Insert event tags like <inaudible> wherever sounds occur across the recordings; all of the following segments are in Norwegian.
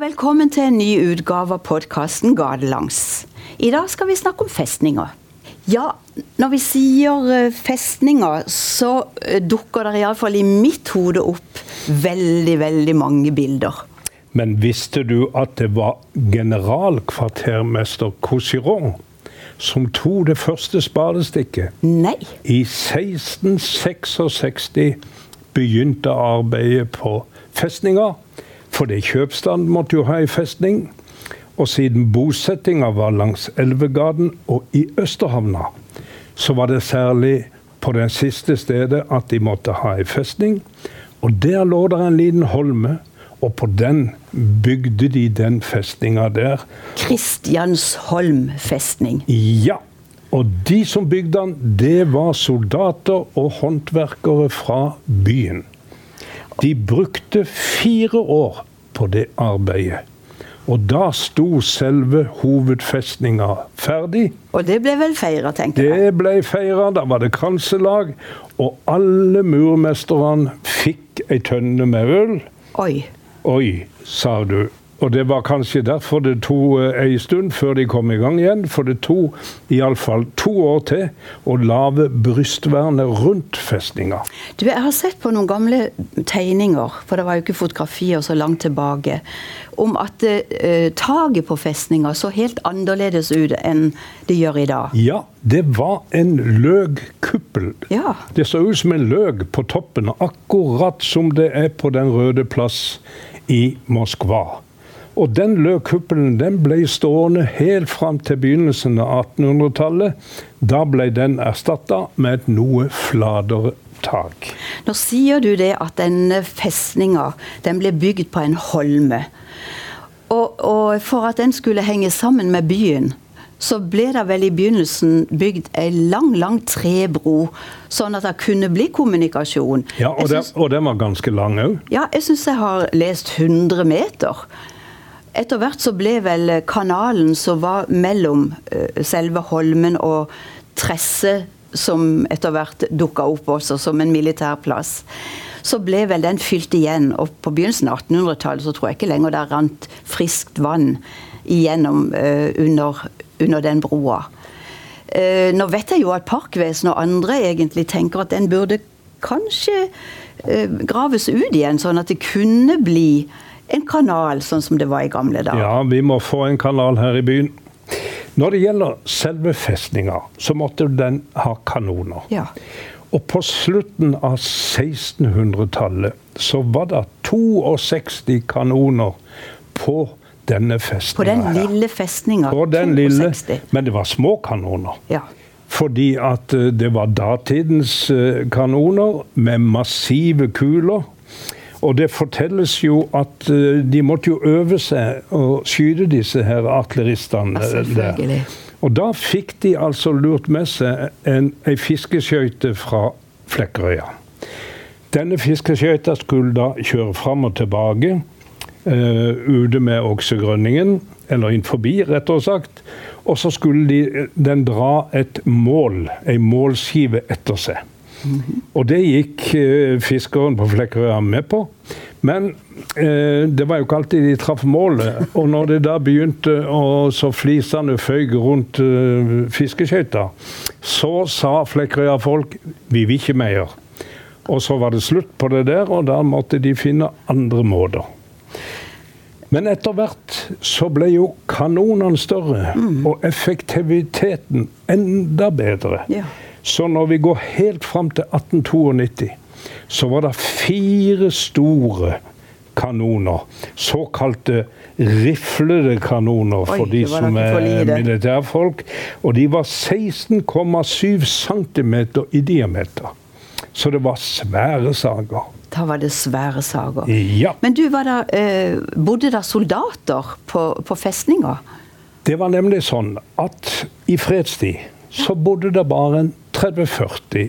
velkommen til en ny utgave av podkasten Gatelangs. I dag skal vi snakke om festninger. Ja, når vi sier eh, festninger, så eh, dukker det iallfall i mitt hode opp veldig, veldig mange bilder. Men visste du at det var generalkvartermester Cousiron som tok det første spadestikket? Nei. I 1666 begynte arbeidet på festninga. Fordi kjøpstand måtte jo ha ei festning. Og siden bosettinga var langs Elvegaden og i Østerhavna, så var det særlig på det siste stedet at de måtte ha ei festning. Og der lå det en liten holme, og på den bygde de den festninga der. Kristiansholm festning. Ja. Og de som bygde den, det var soldater og håndverkere fra byen. De brukte fire år på det arbeidet. Og da sto selve hovedfestninga ferdig. Og det ble vel feira, tenker jeg. Det ble feira. Da var det kranselag. Og alle murmesterne fikk ei tønne med øl. Oi. Oi, sa du. Og det var kanskje derfor det tok eh, ei stund før de kom i gang igjen. For det tok iallfall to år til å lage brystvernet rundt festninga. Du, Jeg har sett på noen gamle tegninger, for det var jo ikke fotografier så langt tilbake, om at eh, taket på festninga så helt annerledes ut enn det gjør i dag. Ja, det var en løgkuppel. Ja. Det så ut som en løg på toppen, akkurat som det er på Den røde plass i Moskva. Og den løkkuppelen den ble stående helt fram til begynnelsen av 1800-tallet. Da ble den erstatta med et noe flatere tak. Nå sier du det at denne festninga den ble bygd på en holme. Og, og for at den skulle henge sammen med byen, så ble det vel i begynnelsen bygd ei lang, lang trebro, sånn at det kunne bli kommunikasjon. Ja, Og, den, og den var ganske lang òg? Ja, jeg syns jeg har lest 100 meter. Etter hvert så ble vel kanalen som var mellom uh, selve Holmen og Tresse, som etter hvert dukka opp også som en militærplass, så ble vel den fylt igjen. Og på begynnelsen av 1800-tallet så tror jeg ikke lenger det rant friskt vann igjennom uh, under, under, den broa. Uh, nå vet jeg jo at Parkvesenet og andre egentlig tenker at den burde kanskje graves ut igjen, sånn at det kunne bli en kanal, sånn som det var i gamle dager. Ja, vi må få en kanal her i byen. Når det gjelder selve festninga, så måtte den ha kanoner. Ja. Og på slutten av 1600-tallet så var det 62 kanoner på denne festninga. På den lille festninga. På den lille, men det var små kanoner. Ja. Fordi at eh, det var datidens eh, kanoner med massive kuler. Og det fortelles jo at uh, de måtte jo øve seg å skyte disse her artilleristene der. Og da fikk de altså lurt med seg en, ei fiskeskøyte fra Flekkerøya. Denne fiskeskøyta skulle da kjøre fram og tilbake uh, ute med oksegrønningen, eller inn forbi, rettere sagt. Og så skulle de, den dra et mål, ei målskive etter seg. Og det gikk eh, fiskeren på Flekkerøya med på. Men eh, det var jo ikke alltid de traff målet. Og når det da begynte å så flisene føyk rundt eh, fiskeskøyta, så sa Flekkerøya-folk vi vil ikke mer. Og så var det slutt på det der, og da måtte de finne andre måter. Men etter hvert så ble jo kanonene større, mm. og effektiviteten enda bedre. Ja. Så når vi går helt fram til 1892, så var det fire store kanoner. Såkalte riflede kanoner for Oi, de som er militærfolk. Og de var 16,7 cm i diameter. Så det var svære saker. Da var det svære saker. Ja. Men du, var der, eh, bodde det soldater på, på festninga? Det var nemlig sånn at i fredstid så bodde det bare en 30-40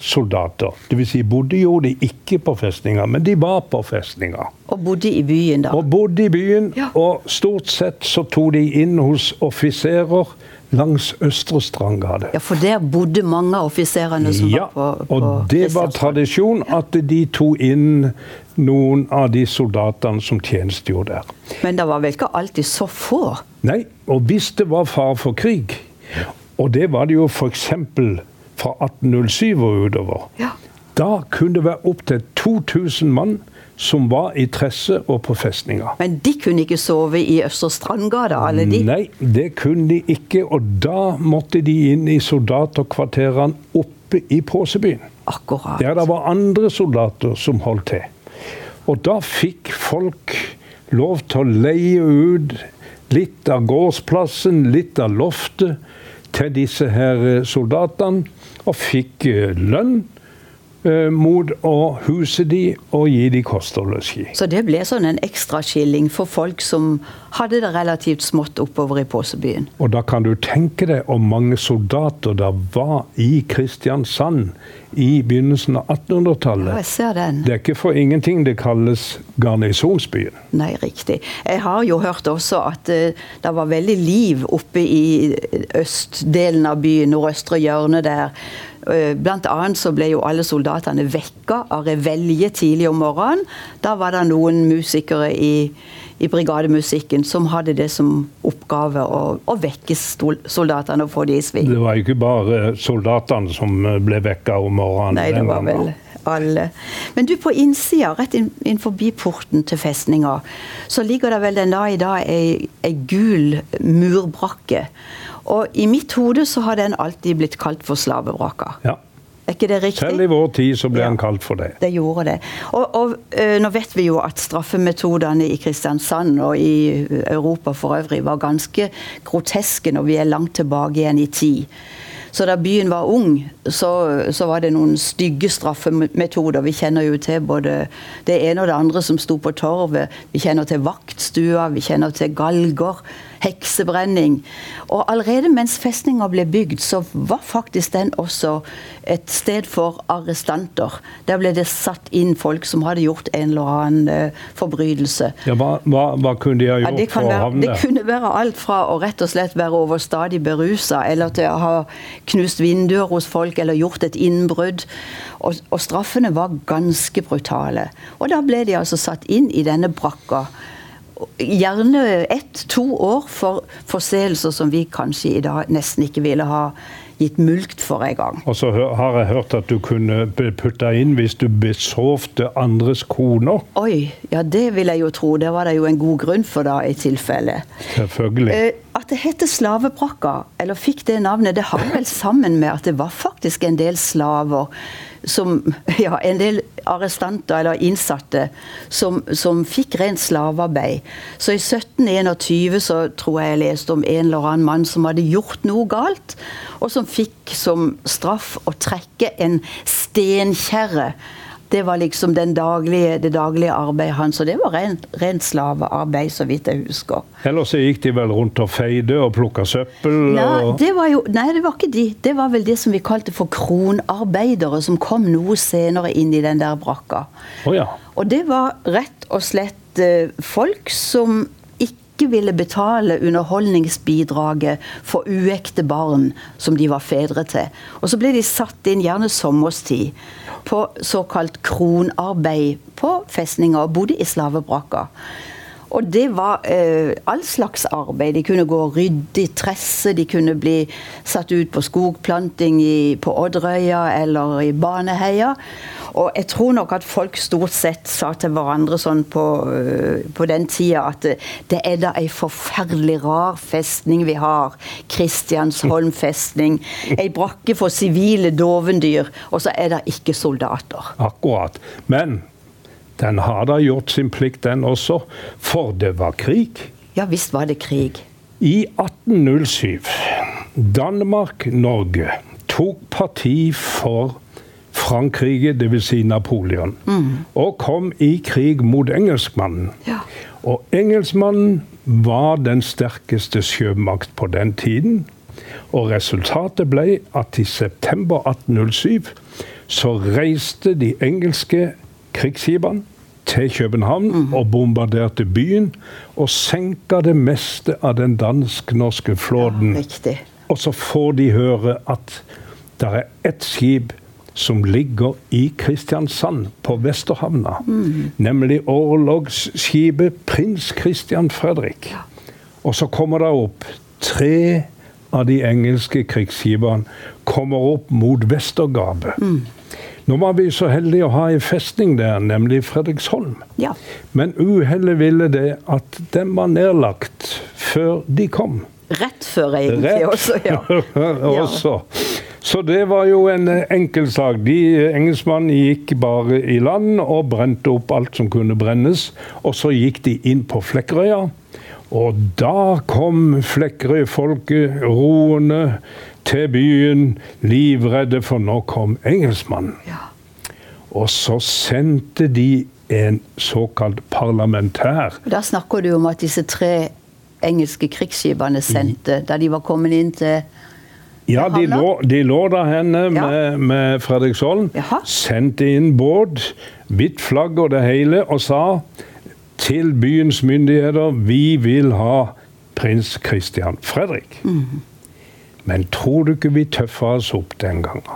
soldater. Dvs. Si, bodde jo de ikke på festninga, men de var på festninga. Og bodde i byen, da? Og bodde i byen, ja. og stort sett så tok de inn hos offiserer langs Østre Strandgade. Ja, For der bodde mange av offiserene som Ja, var på, på og det var tradisjon at de tok inn noen av de soldatene som tjenestegjorde der. Men det var vel ikke alltid så få? Nei, og hvis det var fare for krig, og det var det jo f.eks. fra 1807 og utover, Ja. da kunne det være opptil 2000 mann som var i Tresse og på festninga. Men de kunne ikke sove i Østre Strandgata? alle de? Nei, det kunne de ikke, og da måtte de inn i soldaterkvarterene oppe i Påsebyen. Akkurat. Der det var andre soldater som holdt til. Og da fikk folk lov til å leie ut litt av gårdsplassen, litt av loftet, til disse her soldatene, og fikk lønn mot å huse de og gi de kost og losji. Så det ble sånn en ekstraskilling for folk som hadde det relativt smått oppover i Påsebyen. Og da kan du tenke deg hvor mange soldater det var i Kristiansand i begynnelsen av 1800-tallet. Ja, jeg ser den. Det er ikke for ingenting det kalles garnisonsbyen. Nei, riktig. Jeg har jo hørt også at eh, det var veldig liv oppe i østdelen av byen, nordøstre hjørne der. Eh, Blant annet så ble jo alle soldatene vekka av revelje tidlig om morgenen. Da var det noen musikere i, i brigademusikken som hadde det som oppgave å, å vekke soldatene og få de i sving. Det var jo ikke bare soldatene som eh, ble vekka om morgenen. Nei, det var vel alle. Men du, på innsida, rett inn, inn forbi porten til festninga, så ligger det vel den dag i dag ei, ei gul murbrakke. Og i mitt hode så har den alltid blitt kalt for slavevraka. Ja. Er ikke det riktig? Selv i vår tid så ble Ja. han kalt for det. Det gjorde det. Og, og øh, nå vet vi jo at straffemetodene i Kristiansand og i Europa for øvrig var ganske groteske når vi er langt tilbake igjen i tid. Så da byen var ung, så, så var det noen stygge straffemetoder. Vi kjenner jo til både det ene og det andre som sto på torvet. Vi kjenner til vaktstua, vi kjenner til galger, heksebrenning. Og allerede mens festninga ble bygd, så var faktisk den også et sted for arrestanter. Der ble det satt inn folk som hadde gjort en eller annen eh, forbrytelse. Ja, hva, hva, hva kunne de ha gjort ja, for å havne det kunne være alt fra å rett og slett være overstadig berusa, eller til å ha knust vinduer hos folk, eller gjort et innbrudd. Og, og straffene var ganske brutale. Og da ble de altså satt inn i denne brakka. Gjerne ett-to år for forseelser som vi kanskje i dag nesten ikke ville ha gitt mulkt for en gang. Og så har jeg hørt at du kunne putte putta inn hvis du besovte andres koner. Oi, ja det vil jeg jo tro. Det var det jo en god grunn for da, i tilfelle. Selvfølgelig. Eh, At det heter slavebrakka, eller fikk det navnet, det har vel sammen med at det var faktisk en del slaver som Ja, en del arrestanter eller innsatte som, som fikk rent slavearbeid. Så i 1721 så tror jeg jeg leste om en eller annen mann som hadde gjort noe galt, og som fikk som straff å trekke en stenkjerre. Det var liksom den daglige, det daglige arbeidet hans, og det var rent, rent slavearbeid, så vidt jeg husker. Ellers så gikk de vel rundt og feide og plukka søppel. Nei og... det, var jo, nei, det var ikke de. Det var vel det som vi kalte for kronarbeidere, som kom noe senere inn i den der brakka. Oh, ja. Og det var rett og slett eh, folk som ikke ville betale underholdningsbidraget for uekte barn som de var fedre til. Og så ble de satt inn, gjerne sommerstid, på såkalt kronarbeid på festninga og bodde i slavebrakka. Og det var eh, all slags arbeid. De kunne gå og rydde i tresse, de kunne bli satt ut på skogplanting i, på Odderøya eller i Baneheia. Og jeg tror nok at folk stort sett sa til hverandre sånn på, eh, på den tida at det er da ei forferdelig rar festning vi har. Kristiansholm festning. Ei brakke for sivile dovendyr, og så er det ikke soldater. Akkurat. Men den har da gjort sin plikt, den også. For det var krig. Ja visst var det krig. I 1807 Danmark-Norge tok parti for Frankrike, dvs. Si Napoleon, og kom i krig mot engelskmannen. Ja. Og engelskmannen var den sterkeste sjømakt på den tiden. Og resultatet ble at i september 1807 så reiste de engelske krigsskipene til København og bombarderte byen. Og senka det meste av den dansk-norske flåten. Ja, Og så får de høre at det er ett skip som ligger i Kristiansand, på Vesterhavna. Mm. Nemlig orlogsskipet Prins Christian Fredrik. Og så kommer det opp tre av de engelske krigsskipene kommer opp mot Vestergapet. Mm. Nå var vi så heldige å ha en festning der, nemlig Fredriksholm. Ja. Men uhellet ville det at den var nedlagt før de kom. Rett før egentlig Rett også, <laughs> ja. også. Så det var jo en enkel sak. De Engelskmennene gikk bare i land og brente opp alt som kunne brennes. Og så gikk de inn på Flekkerøya. Og da kom Flekkerøy-folket roende til byen, livredde, for nå kom engelskmannen. Ja. Og så sendte de en såkalt parlamentær. Da snakker du om at disse tre engelske krigsskipene sendte, da de var kommet inn til ja, de lå, de lå der henne ja. med, med Fredriksholm. Jaha. Sendte inn båt, hvitt flagg og det hele, og sa til byens myndigheter vi vil ha prins Christian Fredrik. Mm. Men tror du ikke vi tøffa oss opp den gangen?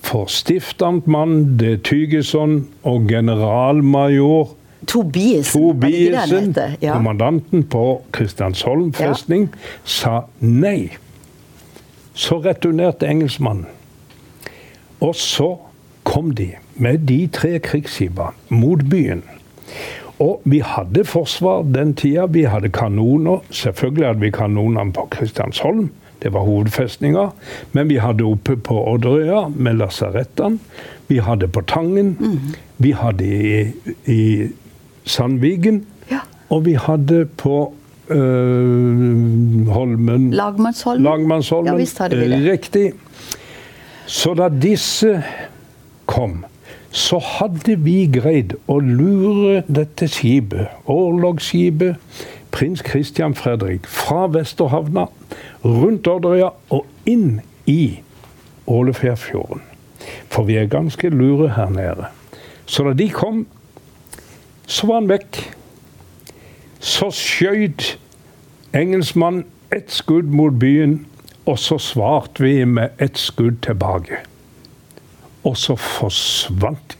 For stiftamtmann de Tygeson og generalmajor Tobiesen, Tobiesen ja. kommandanten på Kristiansholm festning, ja. sa nei. Så returnerte engelskmannen. Og så kom de med de tre krigsskipene mot byen. Og vi hadde forsvar den tida. Vi hadde kanoner. Selvfølgelig hadde vi kanonene på Kristiansholm. Det var hovedfestninga. Men vi hadde oppe på Odderøya med lasarettene. Vi hadde på Tangen. Mm. Vi hadde i, i Sandvigen. Ja. Og vi hadde på øh, Holmen Lagmannsholmen. Lagmannsholmen. Ja, visst hadde vi det. Riktig. Så da disse kom, så hadde vi greid å lure dette skipet, orlogsskipet, prins Christian Fredrik, fra Vesterhavna rundt Odderøya og inn i Ålefjærfjorden. For vi er ganske lure her nede. Så da de kom, så var han vekk. Så skjøt engelskmannen ett skudd mot byen, og så svarte vi med ett skudd tilbake. Og så forsvant de.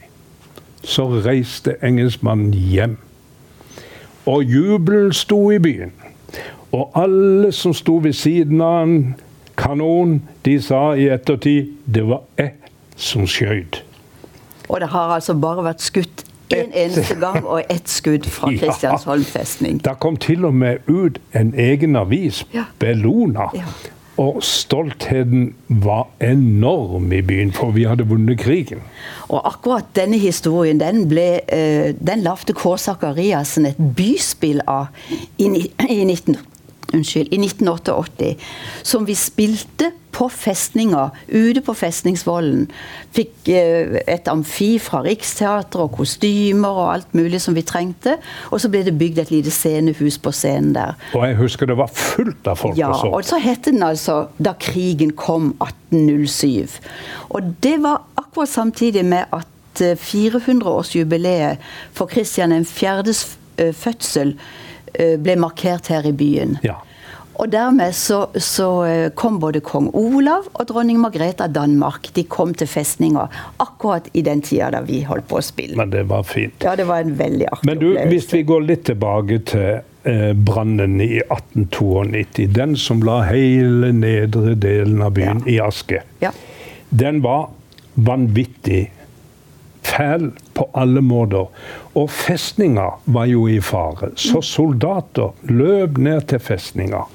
Så reiste engelskmannen hjem. Og jubelen sto i byen. Og alle som sto ved siden av en kanon, de sa i ettertid det var jeg som skjøt. Og det har altså bare vært skutt en eneste gang, og ett skudd fra <laughs> Kristiansholm festning. Ja, det kom til og med ut en egen avis, ja. Bellona. Ja. Og stoltheten var enorm i byen, for vi hadde vunnet krigen. Og akkurat denne historien den, ble, uh, den lagde K. Sakariassen et byspill av i, i 19 unnskyld, i 1988, som vi spilte på festninga, ute på Festningsvollen. Fikk eh, et amfi fra Riksteatret og kostymer og alt mulig som vi trengte. Og så ble det bygd et lite scenehus på scenen der. Og jeg husker det var fullt av folk. Ja, og så het den altså 'Da krigen kom 1807'. Og det var akkurat samtidig med at 400-årsjubileet eh, for Kristian 4.s eh, fødsel ble markert her i byen. Ja. Og dermed så, så, eh, kom både kong Olav og dronning Margrethe av Danmark. De kom til festninga akkurat i den tida da vi holdt på å spille. Men det var fint. Ja, det var en veldig artig Men du, opplevelse. Hvis vi går litt tilbake til eh, brannen i 1892, den som la hele nedre delen av byen ja. i aske, ja. den var vanvittig fæl på alle måter. Og festninga var jo i fare. Så soldater løp ned til festninga,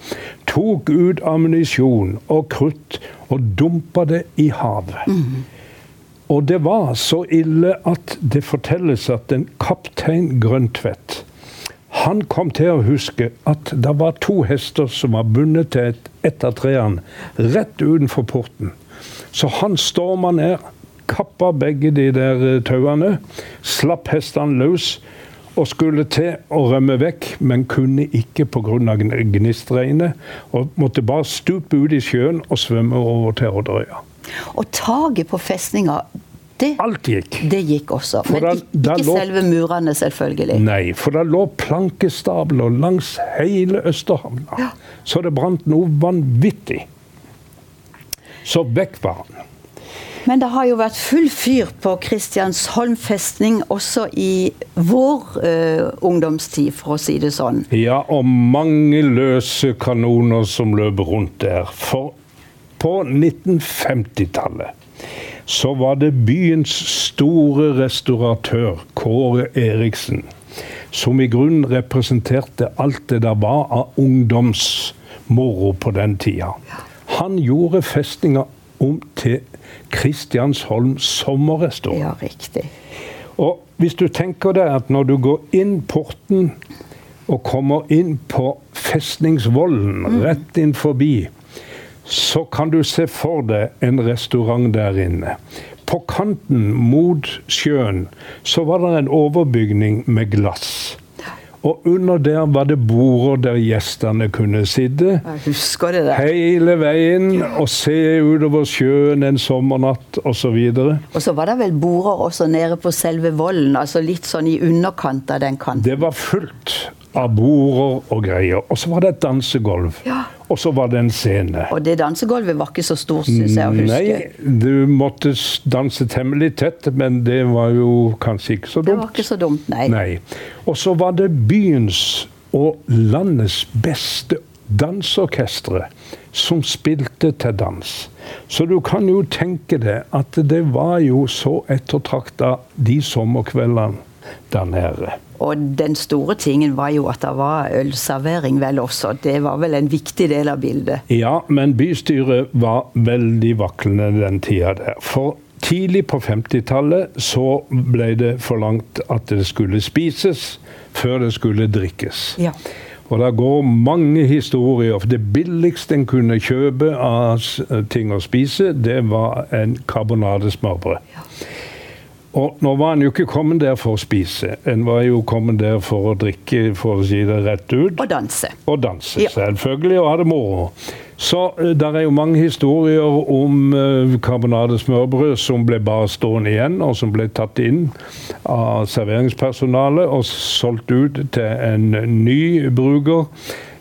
tok ut ammunisjon og krutt og dumpa det i havet. Mm. Og det var så ille at det fortelles at en kaptein Grøntvedt han kom til å huske at det var to hester som var bundet til et, av trærne rett utenfor porten. Så han storma ned kappa begge de der eh, tauene, slapp hestene løs og skulle til å rømme vekk, men kunne ikke pga. gnistregnet. Og måtte bare stupe ut i sjøen og svømme over til Odderøya. Og taket på festninga det, Alt gikk. Det gikk også. Men da, da ikke lå, selve murene, selvfølgelig. Nei, for det lå plankestabler langs hele Østerhavna. Ja. Så det brant noe vanvittig. Så vekk var han. Men det har jo vært full fyr på Kristiansholm festning også i vår uh, ungdomstid, for å si det sånn. Ja, og mange løse kanoner som løp rundt der. For på 1950-tallet så var det byens store restauratør, Kåre Eriksen, som i grunnen representerte alt det der var av ungdomsmoro på den tida. Han gjorde festninga om til Kristiansholm sommerrestaurant. Ja, riktig. Og hvis du tenker deg at når du går inn porten og kommer inn på Festningsvollen, mm. rett inn forbi, så kan du se for deg en restaurant der inne. På kanten mot sjøen så var det en overbygning med glass. Og under der var det border der gjestene kunne sitte. Jeg husker det der. Hele veien og se utover sjøen en sommernatt osv. Og, og så var det vel border også nede på selve vollen, altså litt sånn i underkant av den kanten. Det var fullt av border og greier. Og så var det et dansegulv. Ja. Og så var det en scene. Og det dansegulvet var ikke så stort, syns jeg å huske. Nei, du måtte danse temmelig tett, men det var jo kanskje ikke så dumt. Det var ikke så dumt, nei. nei. Og så var det byens og landets beste danseorkestre som spilte til dans. Så du kan jo tenke deg at det var jo så ettertrakta de sommerkveldene der nede. Og den store tingen var jo at det var ølservering vel også. Det var vel en viktig del av bildet. Ja, men bystyret var veldig vaklende den tida der. For tidlig på 50-tallet så ble det forlangt at det skulle spises før det skulle drikkes. Ja. Og det går mange historier. For det billigste en kunne kjøpe av ting å spise, det var en karbonadesmørbrød. Ja. Og nå var han jo ikke kommet der for å spise, en var jo kommet der for å drikke, for å si det rett ut. Og danse. Og danse, ja. selvfølgelig, og ha det moro. Så det der er jo mange historier om uh, karbonadesmørbrød som ble bare stående igjen, og som ble tatt inn av serveringspersonalet og solgt ut til en ny bruker.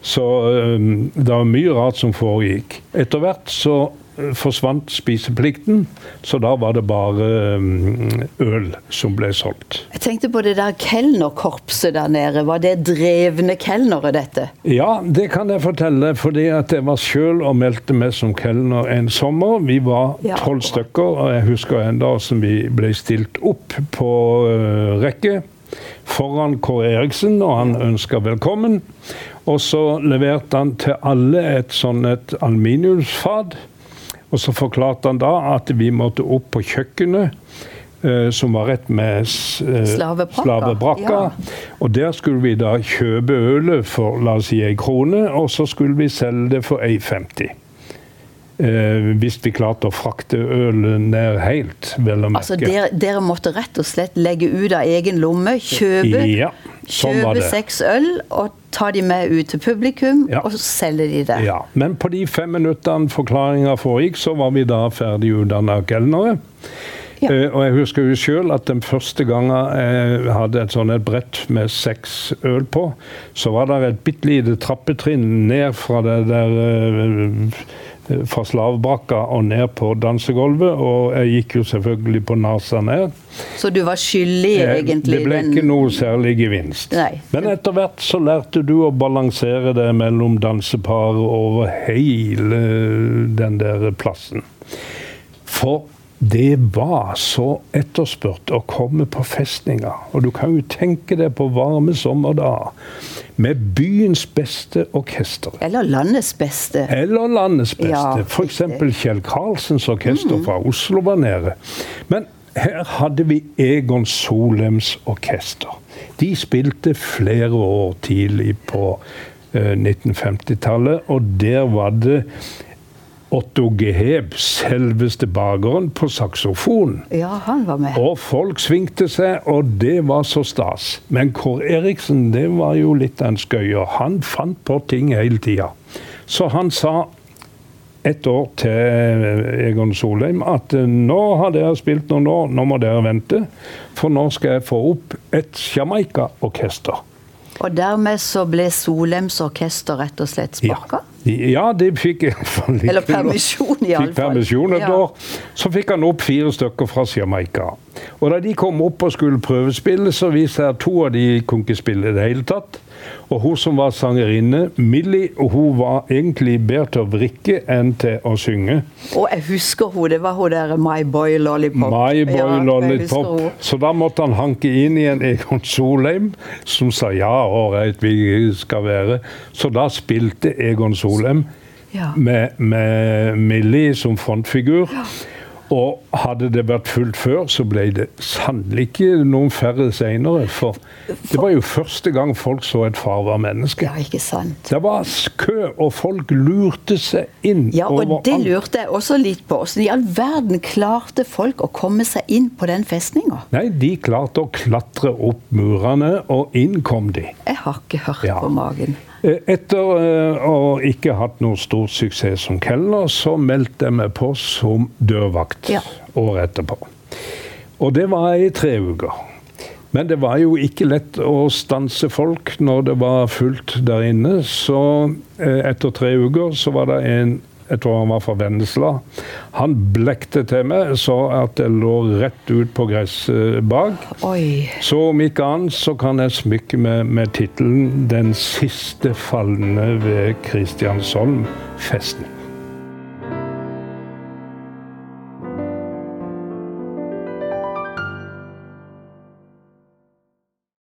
Så uh, det var mye rart som foregikk. Etter hvert så forsvant spiseplikten, så da var det bare mm, øl som ble solgt. Jeg tenkte på det der kelnerkorpset der nede. Var det drevne kelnere, dette? Ja, det kan jeg fortelle, fordi at jeg var sjøl og meldte meg som kelner en sommer. Vi var tolv ja. stykker, og jeg husker enda som vi ble stilt opp på uh, rekke foran Kåre Eriksen, og han ønska velkommen. Og så leverte han til alle et sånn et aluminiumsfat og så forklarte han da at vi måtte opp på kjøkkenet. Uh, som var rett med uh, slavebrakka. Ja. Og der skulle vi da kjøpe ølet for la oss si ei krone, og så skulle vi selge det for 1,50. Uh, hvis vi klarte å frakte ølet ned helt, vel å merke. Altså dere, dere, måtte rett og slett legge ut av egen lomme, kjøpe, ja, sånn kjøpe seks øl og ta de med ut til publikum, ja. og så selge de det. Ja, Men på de fem minuttene forklaringa foregikk, så var vi da ferdig utdanna kelnere. Ja. Uh, og jeg husker jo sjøl at den første gangen jeg hadde et sånt et brett med seks øl på, så var det et bitte lite trappetrinn ned fra det der uh, fra slavbrakka og ned på dansegulvet, og jeg gikk jo selvfølgelig på nesa ned. Så du var skyldig, egentlig? Det ble ikke noe særlig gevinst. Nei. Men etter hvert så lærte du å balansere det mellom dansepar over hele den der plassen. For det var så etterspurt å komme på festninger. Og du kan jo tenke deg på varme sommerdager med byens beste orkester. Eller landets beste. Eller landets beste. Ja, F.eks. Kjell Karlsens orkester mm. fra Oslo var nede. Men her hadde vi Egon Solems orkester. De spilte flere år tidlig på 1950-tallet, eh, og der var det Otto Geheb, selveste bakeren, på saksofon. Ja, han var med. Og folk svingte seg, og det var så stas. Men Kår Eriksen, det var jo litt av en skøyer. Han fant på ting hele tida. Så han sa et år til Egon Solheim at nå har dere spilt noen år, nå må dere vente. For nå skal jeg få opp et Jamaica-orkester. Og dermed så ble Solheims orkester rett og slett sparka? Ja. Ja, de fikk iallfall litt Eller permisjon, Fikk permisjon et Ja. år. Så fikk han opp fire stykker fra Jamaica. Og da de kom opp og skulle prøvespille, så viste det at to av de kunne ikke spille i det hele tatt. Og hun som var sangerinne, Millie, hun var egentlig bedre til å vrikke enn til å synge. Og jeg husker hun, det var hun der My Boy Lollipop. My boy ja, lollipop. Så da måtte han hanke inn i en Egon Solheim, som sa ja, ålreit, vi skal være. Så da spilte Egon Solheim Ja. med, med Millie som frontfigur. Og hadde det vært fullt før, så ble det sannelig ikke noen færre seinere. For det var jo første gang folk så et farva menneske. Ja, ikke sant. Det var kø, og folk lurte seg inn Ja, og overalt. det lurte jeg også litt på. Hvordan i all verden klarte folk å komme seg inn på den festninga? Nei, de klarte å klatre opp murene, og inn kom de. Jeg har ikke hørt Ja. på magen. Eh, Etter eh, å ikke hatt noe stor suksess som kelner, så meldte jeg meg på som dørvakt Ja. Året etterpå. Og det var i tre uker. Men det var jo ikke lett å stanse folk når det var fullt der inne. Så eh, etter tre uker så var det en jeg tror han var fra Vennesla. Han blekte til meg så at jeg lå rett ut på gresset bak. Oi. Så om ikke annet så kan jeg smykke med, med tittelen 'Den siste falne ved Kristiansholm festning'.